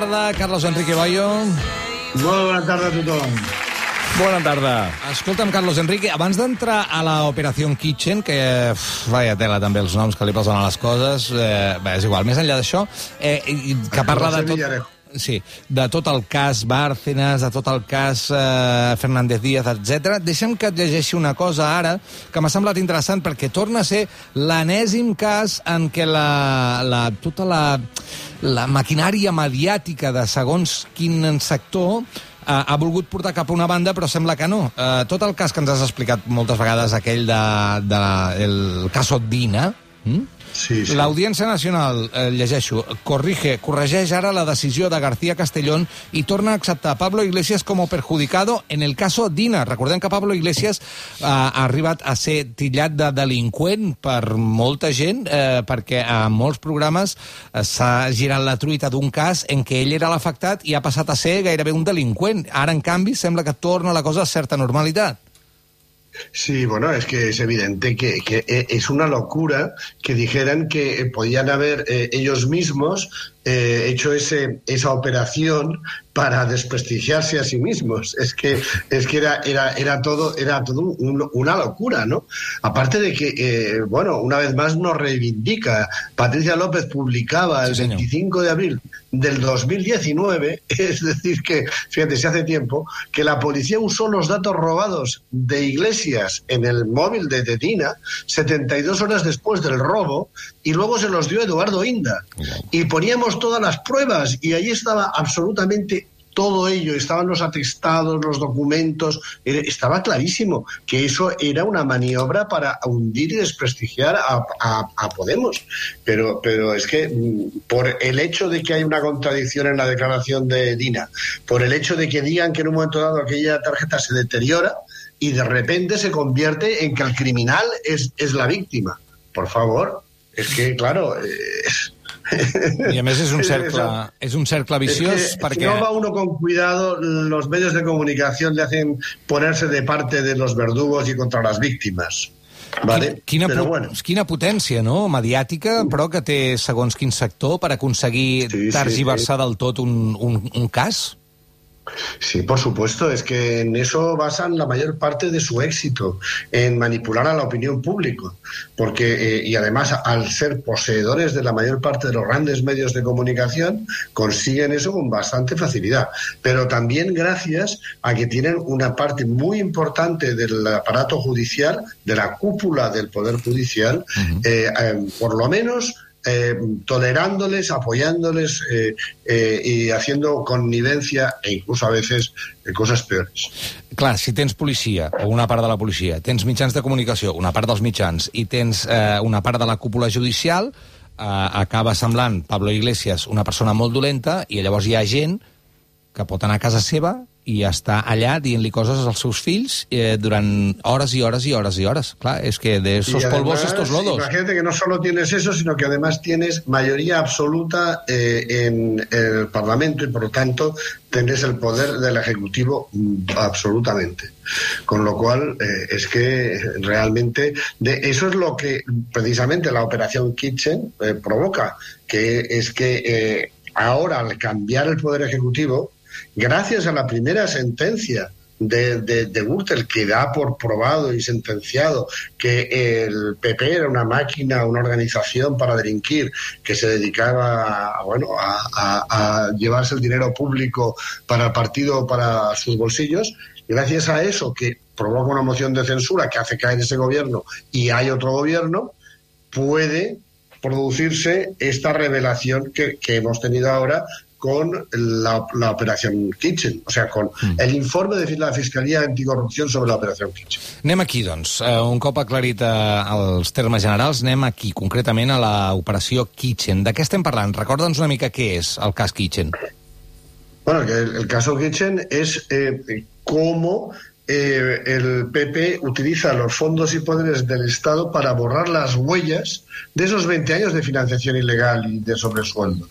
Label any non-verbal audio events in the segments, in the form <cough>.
tarda, Carlos Enrique Bayo. Molt bona tarda a tothom. Bona tarda. Escolta'm, Carlos Enrique, abans d'entrar a la Operació Kitchen, que, uf, vaya tela també els noms que li posen a les coses, eh, bé, és igual, més enllà d'això, eh, i- que parla de tot... Sí, de tot el cas Bárcenas, de tot el cas eh, Fernández Díaz, etc. Deixa'm que et llegeixi una cosa ara que m'ha semblat interessant perquè torna a ser l'enèsim cas en què la, la, tota la, la maquinària mediàtica de segons quin sector eh, ha volgut portar cap a una banda, però sembla que no. Eh, tot el cas que ens has explicat moltes vegades, aquell de, de el caso Dina, hm? Sí, sí. L'Audiència Nacional, eh, llegeixo, corrige, corregeix ara la decisió de García Castellón i torna a acceptar Pablo Iglesias com a perjudicado en el caso Dina. Recordem que Pablo Iglesias eh, ha arribat a ser tillat de delinqüent per molta gent, eh, perquè a molts programes eh, s'ha girat la truita d'un cas en què ell era l'afectat i ha passat a ser gairebé un delinqüent. Ara, en canvi, sembla que torna la cosa a certa normalitat. Sí, bueno, es que es evidente que, que eh, es una locura que dijeran que eh, podían haber eh, ellos mismos eh, hecho ese, esa operación para desprestigiarse a sí mismos. Es que, es que era, era, era todo, era todo un- una locura, ¿no? Aparte de que, eh, bueno, una vez más nos reivindica. Patricia López publicaba el Sí, señor. 25 de abril del 2019, <laughs> es decir, que, fíjate, si hace tiempo, que la policía usó los datos robados de Iglesias en el móvil de Tetina 72 horas después del robo y luego se los dio Eduardo Inda. Y poníamos todas las pruebas y ahí estaba absolutamente todo ello, estaban los atestados, los documentos, estaba clarísimo que eso era una maniobra para hundir y desprestigiar a, a- Podemos. Pero, pero es que mm, por el hecho de que hay una contradicción en la declaración de Dina, por el hecho de que digan que en un momento dado aquella tarjeta se deteriora y de repente se convierte en que el criminal es, es la víctima. Por favor, es que claro... eh, I a més és un <laughs> cercle, és un cercle viciós es que perquè... Si no va uno con cuidado, los medios de comunicación le hacen ponerse de parte de los verdugos y contra las víctimas. ¿Vale? Quina, Pero po- bueno, quina potència, no?, mediàtica, però que té segons quin sector per aconseguir Sí, sí, tergiversar del tot un, un, un cas? Sí, por supuesto, es que en eso basan la mayor parte de su éxito, en manipular a la opinión pública. Porque, eh, y además, al ser poseedores de la mayor parte de los grandes medios de comunicación, consiguen eso con bastante facilidad. Pero también gracias a que tienen una parte muy importante del aparato judicial, de la cúpula del Poder Judicial, eh, eh, por lo menos eh, tolerándoles, apoyándoles eh, eh, y haciendo connivencia e incluso a veces eh, cosas peores. Clar, si tens policia, o una part de la policia, tens mitjans de comunicació, una part dels mitjans, i tens eh, una part de la cúpula judicial, eh, acaba semblant Pablo Iglesias una persona molt dolenta, i llavors hi ha gent que pot anar a casa seva i està allà dient-li coses als seus fills eh, durant hores i hores i hores i hores. Clar, és que de esos Y polvos, estos lodos. Imagínate que no solo tienes eso, sino que además tienes mayoría absoluta eh, en el Parlamento y por lo tanto tenés el poder del Ejecutivo mm, absolutamente. Con lo cual, eh, es que realmente de, eso es lo que precisamente la operación Kitchen eh, provoca, que es que eh, ahora al cambiar el poder ejecutivo, gracias a la primera sentencia de, de, de Gürtel, que da por probado y sentenciado que el PP era una máquina, una organización para delinquir, que se dedicaba a, bueno, a, llevarse el dinero público para el partido, para sus bolsillos, gracias a eso que provoca una moción de censura que hace caer ese gobierno y hay otro gobierno, puede producirse esta revelación que, que hemos tenido ahora con la, la operación Kitchen, o sea, con el informe de la Fiscalía Anticorrupción sobre la operación Kitchen. Anem aquí, doncs. Eh, un cop aclarit eh, els termes generals, anem aquí, concretament a l'operació Kitchen. De què estem parlant? Recorda'ns una mica què és el cas Kitchen. Bueno, el, el caso Kitchen es eh, cómo eh, el PP utiliza los fondos y poderes del Estado para borrar las huellas de esos 20 años de financiación ilegal y de sobresueldos.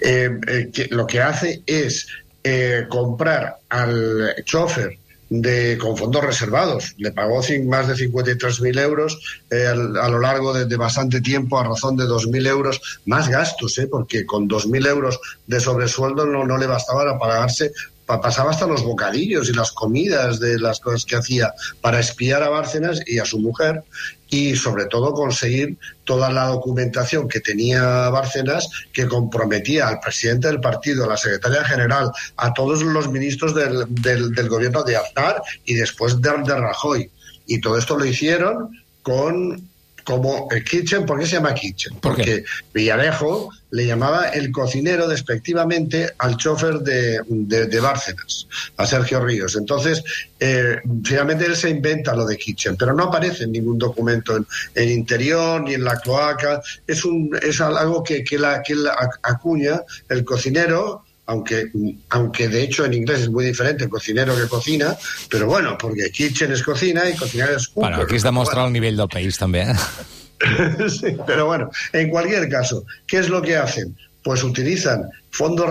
Eh, eh, lo que hace es eh, comprar al chofer de, con fondos reservados. Le pagó más de 53.000 euros eh, a, lo largo de, bastante tiempo a razón de 2.000 euros más gastos, ¿eh? porque con 2.000 euros de sobresueldo no, no le bastaba para pagarse pasaba hasta los bocadillos y las comidas de las cosas que hacía para espiar a Bárcenas y a su mujer y sobre todo conseguir toda la documentación que tenía Bárcenas que comprometía al presidente del partido, a la secretaria general, a todos los ministros del, del, gobierno de Aznar y después de, de Rajoy. Y todo esto lo hicieron con como el Kitchen, ¿por qué se llama Kitchen? Porque Villarejo le llamaba el cocinero despectivamente al chofer de, de, Bárcenas, a Sergio Ríos. Entonces, eh, finalmente él se inventa lo de Kitchen, pero no aparece en ningún documento en, el interior ni en la cloaca. Es, un, es algo que, que, la, que la acuña el cocinero aunque, aunque de hecho en inglés es muy diferente cocinero que cocina, pero bueno, porque kitchen es cocina y cocinar es cook. Bueno, aquí es demostrar el nivel del país también. ¿eh? <laughs> sí, pero bueno, en cualquier caso, ¿qué es lo que hacen? Pues utilizan fondos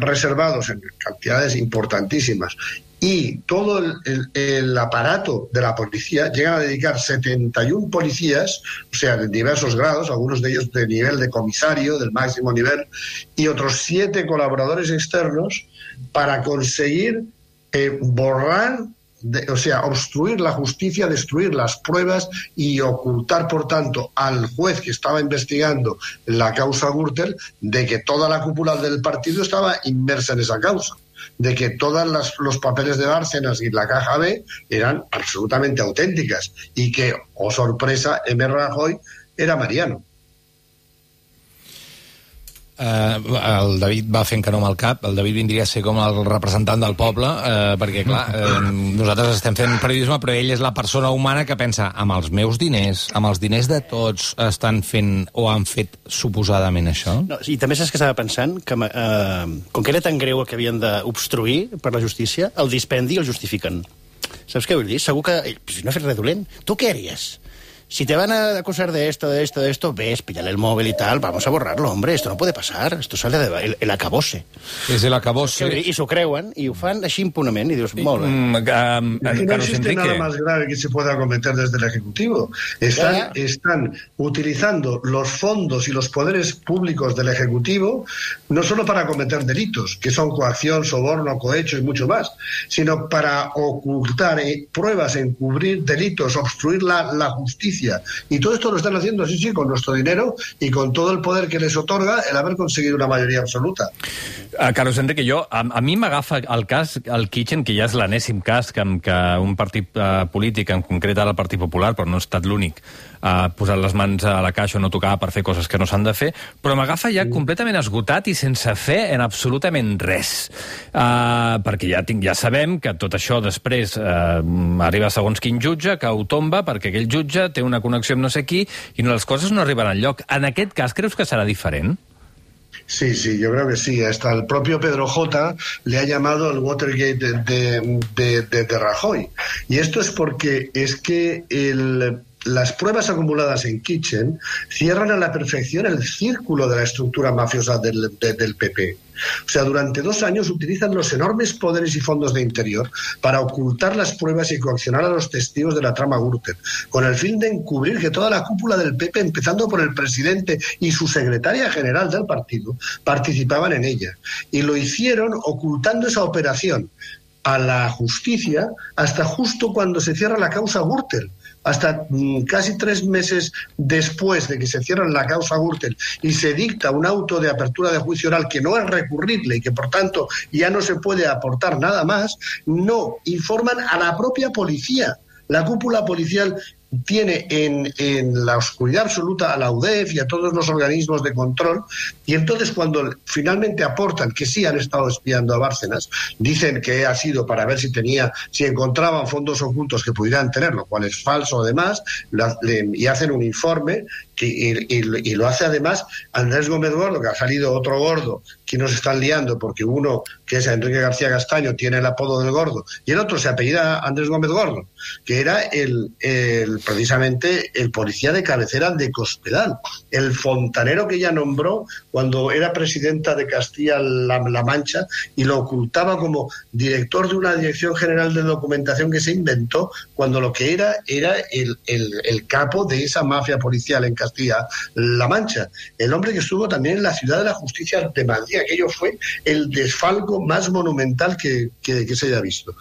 reservados en cantidades importantísimas y todo el, aparato de la policía llegan a dedicar 71 policías, o sea, de diversos grados, algunos de ellos de nivel de comisario, del máximo nivel, y otros siete colaboradores externos para conseguir eh, borrar, o sea, obstruir la justicia, destruir las pruebas y ocultar, por tanto, al juez que estaba investigando la causa Gürtel de que toda la cúpula del partido estaba inmersa en esa causa de que todos los papeles de Bárcenas y la caja B eran absolutamente auténticas y que, oh sorpresa, M. Rajoy era Mariano. Eh, el David va fent que no amb el cap, el David vindria a ser com el representant del poble, eh, perquè, clar, eh, nosaltres estem fent periodisme, però ell és la persona humana que pensa, amb els meus diners, amb els diners de tots, estan fent o han fet suposadament això? No, I també saps que estava pensant que, eh, com que era tan greu el que havien d'obstruir per la justícia, el dispendi el justifiquen. Saps què vull dir? Segur que... Si no ha fet res dolent. Tu què eries? Si te van a acusar de esto, de esto, de esto, ves, píllale el móvil y tal, vamos a borrarlo, hombre, esto no puede pasar, esto sale de el, el acabose. És el acabose. I s'ho creuen, i ho fan així impunament, i dius, molt bé. Mm, um, y no existe nada más grave que se pueda cometer desde el Ejecutivo. Están, están utilizando los fondos y los poderes públicos del Ejecutivo no solo para cometer delitos, que son coacción, soborno, cohecho y mucho más, sino para ocultar eh, pruebas, encubrir delitos, obstruir la, la justicia Y todo esto lo están haciendo, sí, sí, con nuestro dinero y con todo el poder que les otorga el haber conseguido una mayoría absoluta. Uh, Carlos Enrique, jo, a, a mi m'agafa el cas, el Kitchen, que ja és l'anèssim cas que, que un partit uh, polític, en concret ara el Partit Popular, però no ha estat l'únic, ha posat les mans a la caixa o no tocava per fer coses que no s'han de fer, però m'agafa ja mm. completament esgotat i sense fer en absolutament res. Uh, perquè ja, tinc, ja sabem que tot això després uh, arriba segons quin jutge, que ho tomba perquè aquell jutge té una connexió amb no sé qui i no, les coses no arriben al lloc. En aquest cas, creus que serà diferent? Sí, sí, yo creo que sí. Hasta el propio Pedro J le ha llamado el Watergate de, de, de, de Rajoy. Y esto es porque es que el las pruebas acumuladas en Kitchen cierran a la perfección el círculo de la estructura mafiosa del, PP. O sea, durante dos años utilizan los enormes poderes y fondos de interior para ocultar las pruebas y coaccionar a los testigos de la trama Gürtel, con el fin de encubrir que toda la cúpula del PP, empezando por el presidente y su secretaria general del partido, participaban en ella. Y lo hicieron ocultando esa operación a la justicia hasta justo cuando se cierra la causa Gürtel hasta mm, casi tres meses después de que se cierra la causa Gürtel y se dicta un auto de apertura de juicio oral que no es recurrible y que por tanto ya no se puede aportar nada más, no informan a la propia policía. La cúpula policial tiene en, en, la oscuridad absoluta a la UDEF y a todos los organismos de control, y entonces cuando finalmente aportan que sí han estado espiando a Bárcenas, dicen que ha sido para ver si tenía, si encontraban fondos ocultos que pudieran tener, lo cual es falso además, y hacen un informe y, lo hace además Andrés Gómez Gordo, que ha salido otro gordo, que nos están liando porque uno, que es Enrique García Castaño, tiene el apodo del gordo, y el otro se apellida Andrés Gómez Gordo, que era el, precisamente el policía de cabecera de Cospedal, el fontanero que ella nombró cuando era presidenta de Castilla-La La Mancha y lo ocultaba como director de una dirección general de documentación que se inventó cuando lo que era era el, el, el capo de esa mafia policial en Castilla-La Mancha. El hombre que estuvo también en la ciudad de la justicia de Madrid. Aquello fue el desfalco más monumental que se haya visto.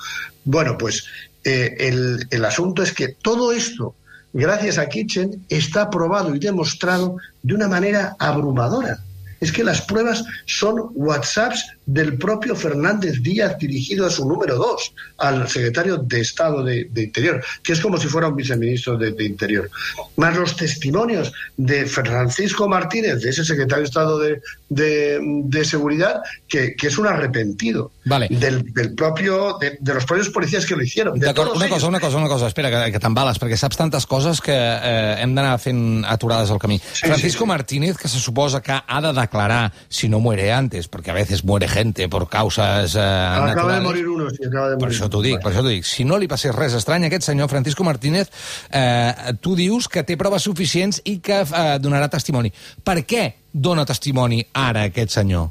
Bueno, pues eh, el, el asunto es que todo esto, gracias a Kitchen, está probado y demostrado de una manera abrumadora. Es que las pruebas son WhatsApps del propio Fernández Díaz dirigido a su número dos, al secretario de Estado de, de Interior, que es como si fuera un viceministro de, de, Interior. Más los testimonios de Francisco Martínez, de ese secretario de Estado de, de Seguridad, que, que, es un arrepentido vale. del, del, propio, de, los propios policías que lo hicieron. una ellos. cosa, una cosa, una cosa, espera, que, que t'embales, perquè saps tantes coses que eh, hem d'anar fent aturades al camí. Sí, Francisco sí, sí. Martínez, que se suposa que ha de declarar si no muere antes, perquè a veces muere gente por causas eh, acaba naturales. de morir uno, sí, acaba de Per morir. això t'ho dic, per això t'ho dic. Si no li passés res estrany a aquest senyor Francisco Martínez, eh, tu dius que té proves suficients i que eh, donarà testimoni. Per què dona testimoni ara aquest senyor?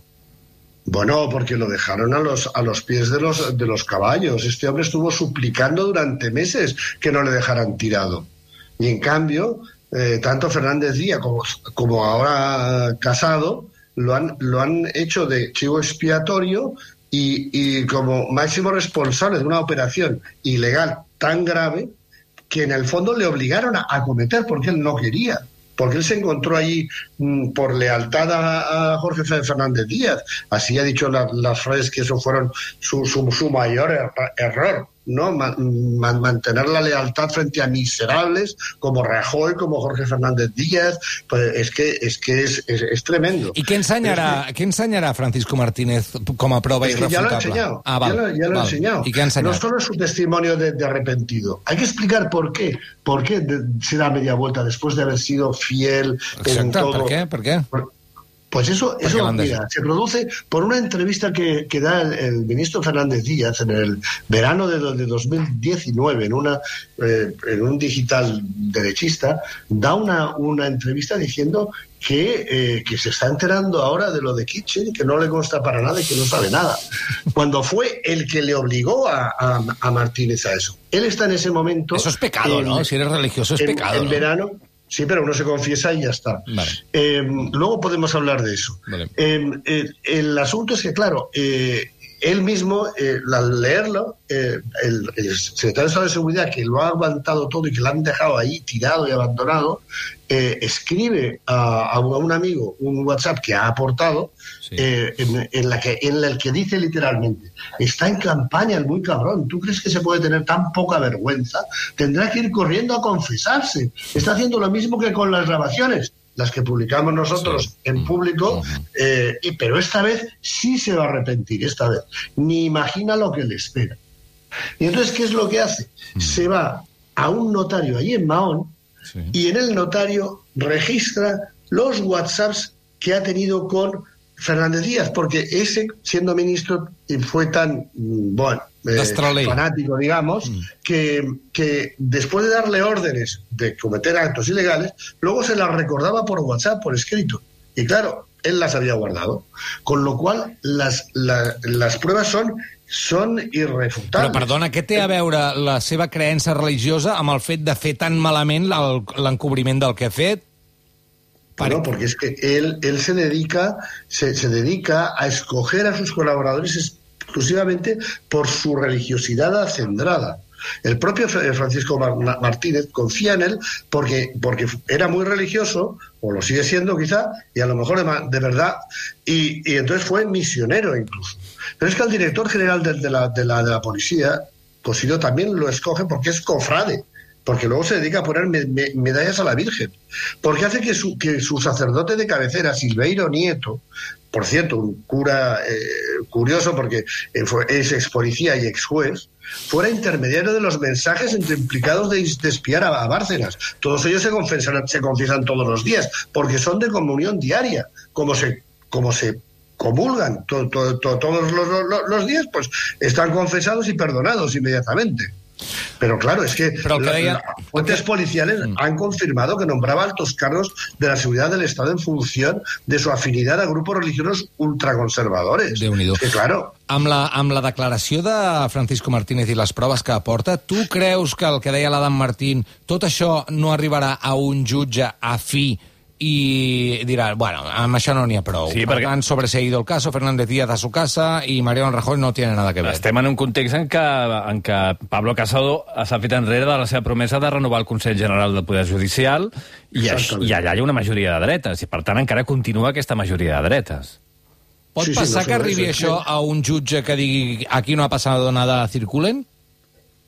Bueno, porque lo dejaron a los, a los pies de los, de los caballos. Este hombre estuvo suplicando durante meses que no le dejaran tirado. Y en cambio, eh, tanto Fernández Díaz como, como ahora Casado lo han, lo han hecho de chivo expiatorio y, y como máximo responsable de una operación ilegal tan grave que en el fondo le obligaron a, cometer porque él no quería porque él se encontró allí mmm, por lealtad a, Jorge Fernández Díaz. Así ha dicho la, las frases que eso fueron su, su, su mayor er, error. ¿No? Man, man, mantener la lealtad frente a miserables como Rajoy, como Jorge Fernández Díaz, pues es que es, que es, es, es tremendo. ¿Y qué enseñará, que, qué enseñará Francisco Martínez como prueba es que? Ya lo he enseñado. Ah, vale, ya lo, ya lo vale. he enseñado. ¿Y qué? No solo es un testimonio de, de, arrepentido. Hay que explicar por qué. ¿Por qué se da media vuelta después de haber sido fiel Exacto, en todo? ¿por qué? ¿Por qué? Por, pues eso, eso mira, se produce por una entrevista que, que da el, el, ministro Fernández Díaz en el verano de, de 2019 en, una, eh, en un digital derechista, da una, una entrevista diciendo que, eh, que, se está enterando ahora de lo de Kitchen, que no le consta para nada y que no sabe nada. Cuando fue el que le obligó a, a, a Martínez a eso. Él está en ese momento... Eso es pecado, en, ¿no? Si eres religioso es en, pecado. En ¿no? verano, Sí, pero uno se confiesa y ya está. Vale. Eh, luego podemos hablar de eso. Vale. Eh, eh, el asunto es que, claro, él mismo, al leerlo, el, el, secretario de Estado de Seguridad, que lo ha aguantado todo y que lo han dejado ahí tirado y abandonado, eh, escribe a, a, un amigo un WhatsApp que ha aportado, sí. en, en, la que, en el que dice literalmente, está en campaña el muy cabrón, ¿tú crees que se puede tener tan poca vergüenza? Tendrá que ir corriendo a confesarse. Está haciendo lo mismo que con las grabaciones las que publicamos nosotros sí. en público, uh -huh. eh, y, pero esta vez sí se va a arrepentir, esta vez. Ni imagina lo que le espera. Y entonces, ¿qué es lo que hace? Uh -huh. Se va a un notario allí en Mahón sí. y en el notario registra los WhatsApps que ha tenido con Fernández Díaz, porque ese, siendo ministro, fue tan, bueno, eh, fanático, digamos, mm. que, que, después de darle órdenes de cometer actos ilegales, luego se las recordaba por WhatsApp, por escrito. Y claro, él las había guardado. Con lo cual, las, la, las pruebas son són irrefutables. Però, perdona, què té a veure la seva creença religiosa amb el fet de fer tan malament l'encobriment del que ha fet? Bueno, porque es que él, él se dedica, se, se dedica a escoger a sus colaboradores exclusivamente por su religiosidad acendrada. El propio Francisco Martínez confía en él porque, porque era muy religioso, o lo sigue siendo quizá, y a lo mejor de, verdad, y, entonces fue misionero incluso. Pero es que el director general de, la, de, la, de la policía, Cosido, también lo escoge porque es cofrade porque luego se dedica a poner me, me, medallas a la Virgen, porque hace que su, que su sacerdote de cabecera, Silveiro Nieto, por cierto, un cura eh, curioso porque fue, es ex policía y ex juez, fuera intermediario de los mensajes entre implicados de, de espiar a, a, Bárcenas. Todos ellos se confiesan, se confiesan todos los días, porque son de comunión diaria, como se, como se comulgan to, to, to, todos los, los, los días, pues están confesados y perdonados inmediatamente. Però, clar, és que... Fuentes policiales Mm. han confirmado que nombraba altos cargos de la seguridad del Estado en función de su afinidad a grupos religiosos ultraconservadores. Déu-n'hi-do. Que claro, Amb la, amb la declaració de Francisco Martínez i les proves que aporta, tu creus que el que deia l'Adam Martín, tot això no arribarà a un jutge afí i dirà, bueno, amb això no n'hi ha prou. Sí, per perquè- tant, sobreseído el caso, Fernández Díaz a su casa i Mariano Rajoy no tiene nada que ver. Estem en un context en què, en què Pablo Casado s'ha fet enrere de la seva promesa de renovar el Consell General del Poder Judicial i, aix- Exactament. i allà hi ha una majoria de dretes i per tant encara continua aquesta majoria de dretes. Pot Sí, sí, passar no que arribi això a un jutge que digui aquí no ha passat nada, circulen?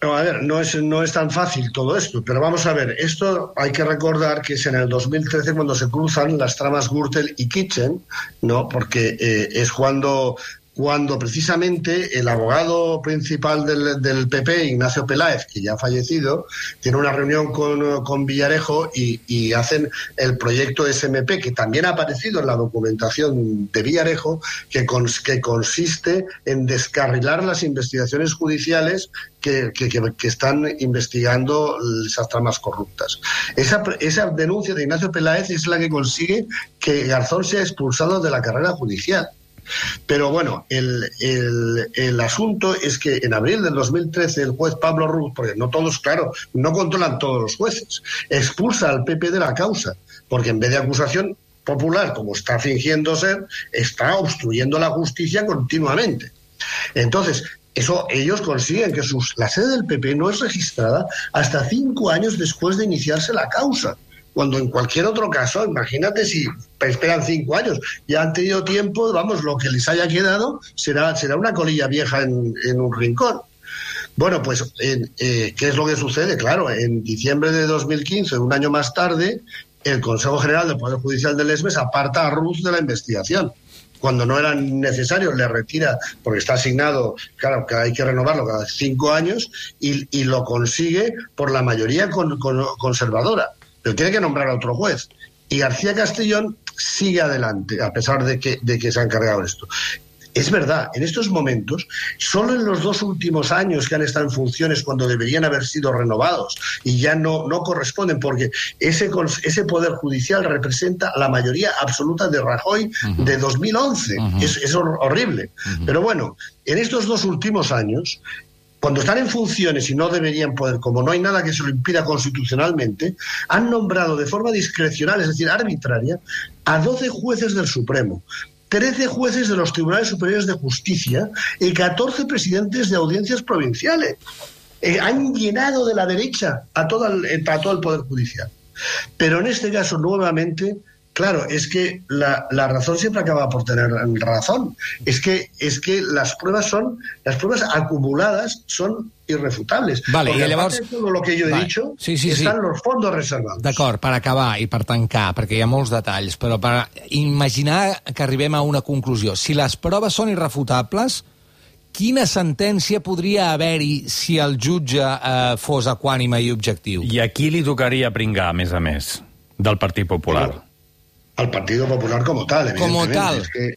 No, a ver, no es, no es tan fácil todo esto, pero vamos a ver, esto hay que recordar que es en el 2013 cuando se cruzan las tramas Gürtel y Kitchen, ¿no? Porque eh, es cuando, cuando precisamente el abogado principal del, del PP, Ignacio Peláez, que ya ha fallecido, tiene una reunión con, Villarejo y, hacen el proyecto SMP, que también ha aparecido en la documentación de Villarejo, que, cons- que consiste en descarrilar las investigaciones judiciales que están investigando esas tramas corruptas. Esa, esa denuncia de Ignacio Peláez es la que consigue que Garzón sea expulsado de la carrera judicial. Pero bueno, el, el, asunto es que en abril del 2013 el juez Pablo Ruz, porque no todos, claro, no controlan todos los jueces, expulsa al PP de la causa, porque en vez de acusación popular, como está fingiendo ser, está obstruyendo la justicia continuamente. Entonces, eso ellos consiguen que sus, la sede del PP no es registrada hasta cinco años después de iniciarse la causa. Cuando en cualquier otro caso, imagínate si esperan cinco años, ya han tenido tiempo, vamos, lo que les haya quedado será, será una colilla vieja en, un rincón. Bueno, pues, en, eh, ¿qué es lo que sucede? Claro, en diciembre de 2015, un año más tarde, el Consejo General del Poder Judicial del ESMES aparta a Ruz de la investigación. Cuando no era necesario, le retira, porque está asignado, claro, que hay que renovarlo cada cinco años, y, y lo consigue por la mayoría con- conservadora. Pero tiene que nombrar a otro juez. Y García Castellón sigue adelante, a pesar de que, de que se ha encargado esto. Es verdad, en estos momentos, solo en los dos últimos años que han estado en funciones cuando deberían haber sido renovados y ya no, no corresponden, porque ese, ese poder judicial representa la mayoría absoluta de Rajoy de 2011. es, es hor- horrible. Pero bueno, en estos dos últimos años, cuando están en funciones y no deberían poder, como no hay nada que se lo impida constitucionalmente, han nombrado de forma discrecional, es decir, arbitraria, a 12 jueces del Supremo. 13 jueces de los Tribunales Superiores de Justicia y 14 presidentes de audiencias provinciales. Eh, han llenado de la derecha a, todo el, eh, a todo el Poder Judicial. Pero en este caso, nuevamente, claro, es que la, la razón siempre acaba por tener razón. Es que, es que las pruebas son, las pruebas acumuladas son irrefutables. Vale, Porque i llavors- aparte de todo lo que yo he Vale. dicho, Sí, sí, sí. están los fondos reservados. D'acord, per acabar i per tancar, perquè hi ha molts detalls, però per imaginar que arribem a una conclusió. Si les proves són irrefutables, quina sentència podria haver-hi si el jutge eh, fos equànime i objectiu? I a qui li tocaria pringar, a més a més, del Partit Popular? Al Partido Popular como tal, Como evidentemente. tal. Es que,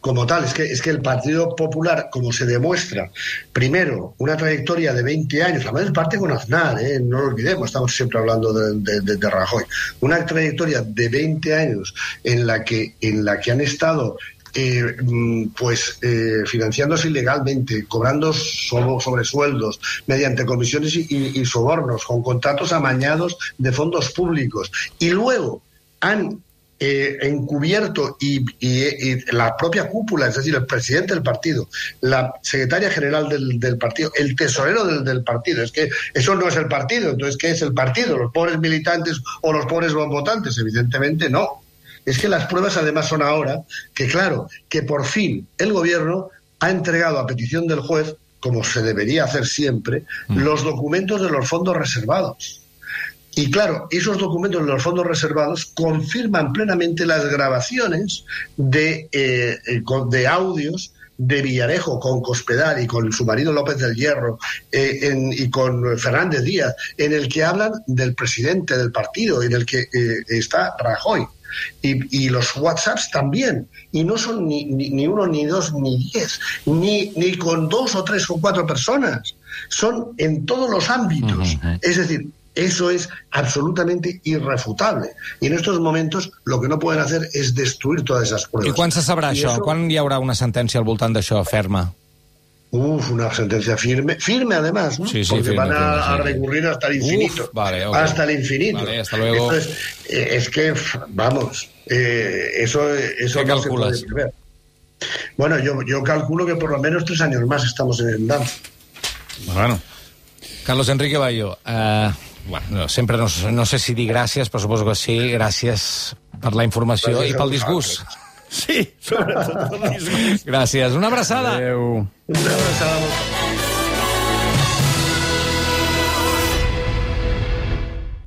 como tal, es que, es que el Partido Popular, como se demuestra, primero, una trayectoria de 20 años, la mayor parte con Aznar, ¿eh? no lo olvidemos, estamos siempre hablando de, de- de- de Rajoy, una trayectoria de 20 años en la que, en la que han estado eh, mm, pues eh, financiándose ilegalmente, cobrando sobre, sobresueldos mediante comisiones y, y- y sobornos, con contratos amañados de fondos públicos. Y luego han eh, encubierto y, y- y la propia cúpula, es decir, el presidente del partido, la secretaria general del, del partido, el tesorero del, del partido. Es que eso no es el partido, entonces, ¿qué es el partido? ¿Los pobres militantes o los pobres votantes? Evidentemente no. Es que las pruebas además son ahora que, claro, que por fin el gobierno ha entregado a petición del juez, como se debería hacer siempre, los documentos de los fondos reservados. Y claro, esos documentos de los fondos reservados confirman plenamente las grabaciones de, eh, eh, de audios de Villarejo con Cospedal y con su marido López del Hierro eh, en- y con Fernández Díaz, en el que hablan del presidente del partido, en el que eh, está Rajoy. Y, y los WhatsApps también. Y no son ni, ni, ni uno, ni dos, ni diez, ni, ni con dos o tres o cuatro personas. Son en todos los ámbitos. Es decir, Eso es absolutamente irrefutable. Y en estos momentos lo que no pueden hacer es destruir todas esas pruebas. I quan se sabrà Y això? eso- Quan hi haurà una sentència al voltant d'això, ferma? Uf, una sentencia firme, firme además, ¿no? Sí, sí, Porque firme, van a, firme, sí. a recurrir hasta el infinito. Uf, vale, ok. Hasta el infinito. Vale, hasta luego. Entonces, eh, es que, vamos, eh, eso, eso ¿Qué no se calculas? puede prever. Bueno, yo, yo calculo que por lo menos tres años más estamos en danza. Bueno, Carlos Enrique Bayo, eh, bueno, no, sempre no, no sé si dir gràcies, però suposo que sí. Gràcies per la informació Gràcies i pel disgust. Sí, sobretot el disgust. Gràcies. Una abraçada. adeu. Una abraçada.